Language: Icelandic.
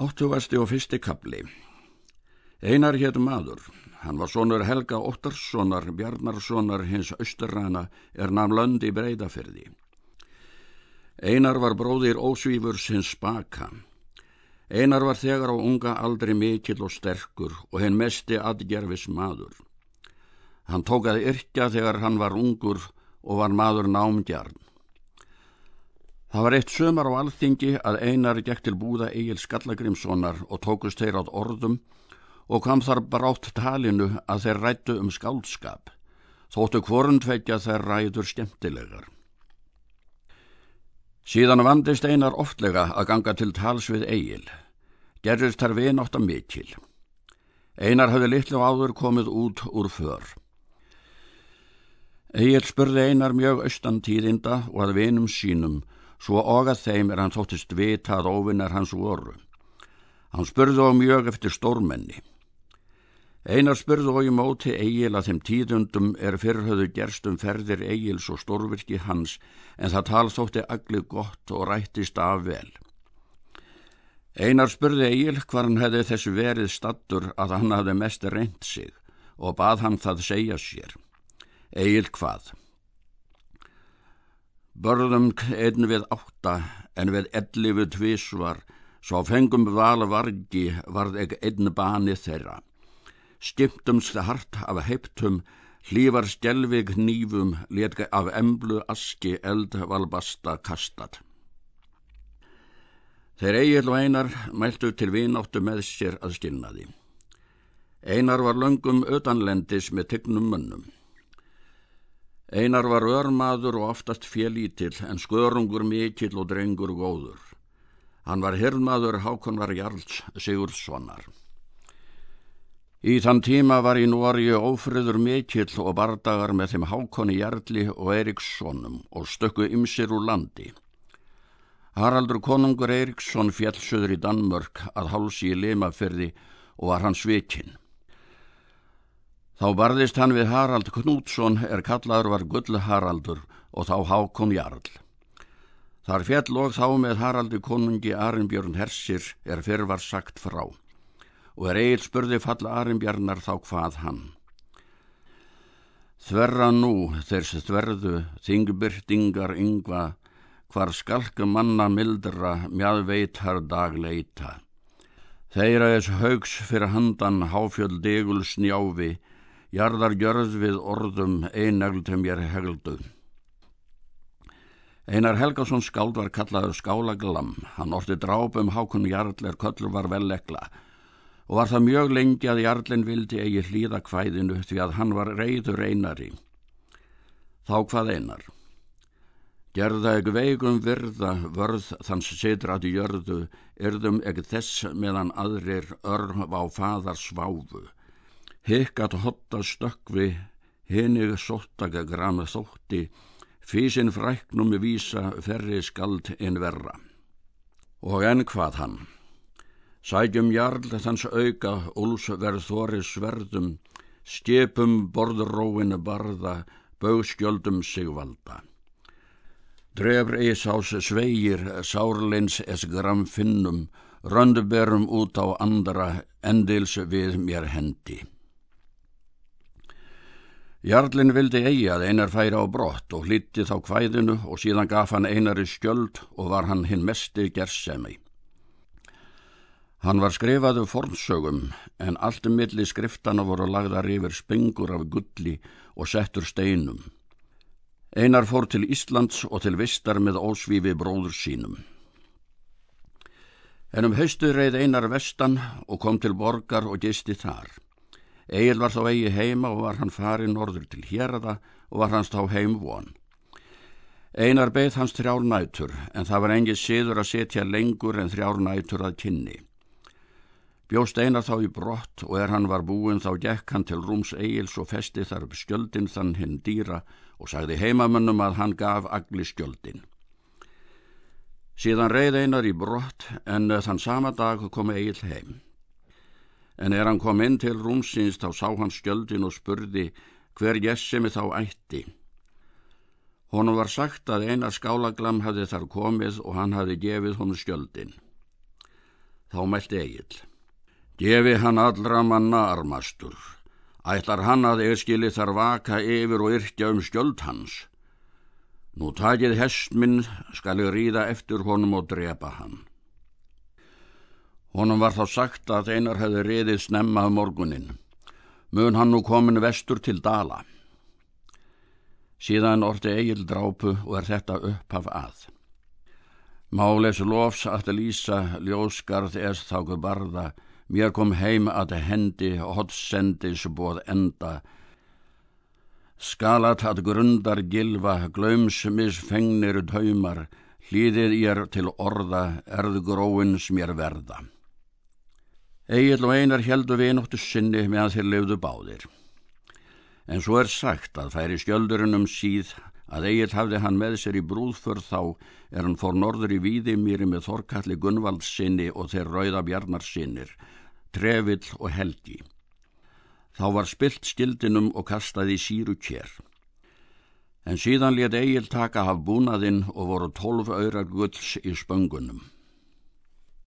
Áttugasti og fyrsti kapli. Einar hétt maður. Hann var sonur Helga Óttarssonar, Bjarnarssonar hins austurrana er namn lönd í breyðafyrði. Einar var bróðir ósvífurs hins spaka. Einar var þegar á unga aldri mikill og sterkur og henn mesti aðgerfis maður. Hann tók að yrkja þegar hann var ungur og var maður námdjarn. Það var eitt sömar á alþingi að einar gekk til búða Egil Skallagrimssonar og tókust þeir átt orðum og kam þar brátt talinu að þeir rættu um skáldskap, þóttu kvorundveikja þeir ræður skemmtilegar. Síðan vandist einar oftlega að ganga til tals við Egil, gerðist þar vinátt að mikil. Einar hafði litlu áður komið út úr för. Egil spurði einar mjög austantíðinda og að vinum sínum svo ogað þeim er hann þóttist vita að óvinnar hans voru. Hann spurði á mjög eftir stórmenni. Einar spurði á í móti Egil að þeim tíðundum er fyrrhauðu gerstum ferðir Egils og stórvirki hans en það tal þótti allir gott og rættist af vel. Einar spurði Egil hvar hann hefði þessu verið stattur að hann hafði mest reynd sig og bað hann það segja sér. Egil hvað? Börðum einn við átta en við elli við tvísvar, svo fengum val vargi varð ekki einn bani þeirra. Skiptumst hart af heiptum, hlývar skjelvig nýfum, letka af emblu aski eldvalbasta kastat. Þeir eigil og einar mæltu til vináttu með sér að skilna því. Einar var löngum utanlendis með tygnum mönnum. Einar var örmaður og oftast félítill en skörungur mikill og drengur góður. Hann var hirmaður Hákonvar Jarls Sigurðssonar. Í þann tíma var í Nóri ófriður mikill og bardagar með þeim Hákoni Jarli og Eirikssonum og stökku ymsir úr landi. Haraldur konungur Eiriksson fjellsöður í Danmörk að hálsi í Limafyrði og var hann svikinn. Þá barðist hann við Harald Knútsson er kallaður var Gull Haraldur og þá Hákon Jarl. Þar fjall og þá með Haraldi konungi Arnbjörn Hersir er fyrr var sagt frá og er eigin spurði falla Arnbjörnar þá hvað hann. Þverra nú þess þverðu þingbyrtingar yngva hvar skalka manna mildra mjað veitar dag leita. Þeirra þess haugs fyrir handan háfjöld degul snjáfi jarðar gjörð við orðum einaglutum ég hegludu. Einar Helgason skáld var kallaður skálaglam, hann orti drápum hákun jarðler köllur var vel ekla og var það mjög lengi að jarðlin vildi eigi hlýða kvæðinu því að hann var reyður einari. Þá hvað einar? Gerða eg veigum virða vörð þanns sitrat í jörðu, yrðum eg þess meðan aðrir örf á fadar sváfu hekkat hotta stökkvi, hennig sóttaka grama þótti, físin fræknum vísa ferri skald en verra. Og enn hvað hann? Sækjum jarl þanns auka, úls verð þóri sverðum, skipum borðróinu barða, bauðskjöldum sigvalda. Drefr eisás sveigir, sárleins es gram finnum, rönduberum út á andra, endils við mér hendi. Jarlinn vildi eigi að einar færi á brott og hlýtti þá kvæðinu og síðan gaf hann einari skjöld og var hann hinn mesti gersemi. Hann var skrifaðu fornsögum en allt um milli skriftana voru lagðar yfir spengur af gulli og settur steinum. Einar fór til Íslands og til vistar með ósvífi bróður sínum. En um haustu reið einar vestan og kom til borgar og gisti þar. Egil var þá eigi heima og var hann farin norður til hérada og var hans þá heim von. Einar beigð hans þrjár nætur en það var engið siður að setja lengur en þrjár nætur að kynni. Bjóst Einar þá í brott og er hann var búin þá gekk hann til rúms Egils og festi þar upp skjöldin þann hinn dýra og sagði heimamönnum að hann gaf agli skjöldin. Síðan reið Einar í brott en þann sama dag kom Egil heim en er hann kom inn til rúmsins þá sá hann skjöldin og spurði hver jessimi þá ætti. Honum var sagt að eina skálaglam hafði þar komið og hann hafði gefið honum skjöldin. Þá mælti Egil. Gefi hann allra manna armastur. Ætlar hann að eðskili þar vaka yfir og yrkja um skjöld hans. Nú takið hest minn, skal ég ríða eftir honum og drepa hann. Honum var þá sagt að einar hefði riðið snemma um morgunin. Mun hann nú komin vestur til Dala. Síðan orti Egil drápu og er þetta upphaf að. Máles lofs að lýsa ljóskarð eðs þáku barða, mér kom heim að hendi hotsendis bóð enda. Skalat að grundar gilva, glaumsmis fengnir taumar, hlýðið ég til orða, erð gróins mér verða. Egil og einar heldu vinóttu sinni meðan þeir lefðu báðir. En svo er sagt að færi skjöldurinn um síð að Egil hafði hann með sér í brúðförð þá er hann fór norður í Víðimýri með Þorkalli Gunnvaldsinni og þeir rauða bjarnarsinnir, Trevill og Helgi. Þá var spilt skildinum og kastaði síru kér. En síðan let Egil taka af búnaðinn og voru tólf öyrar gulls í spöngunum.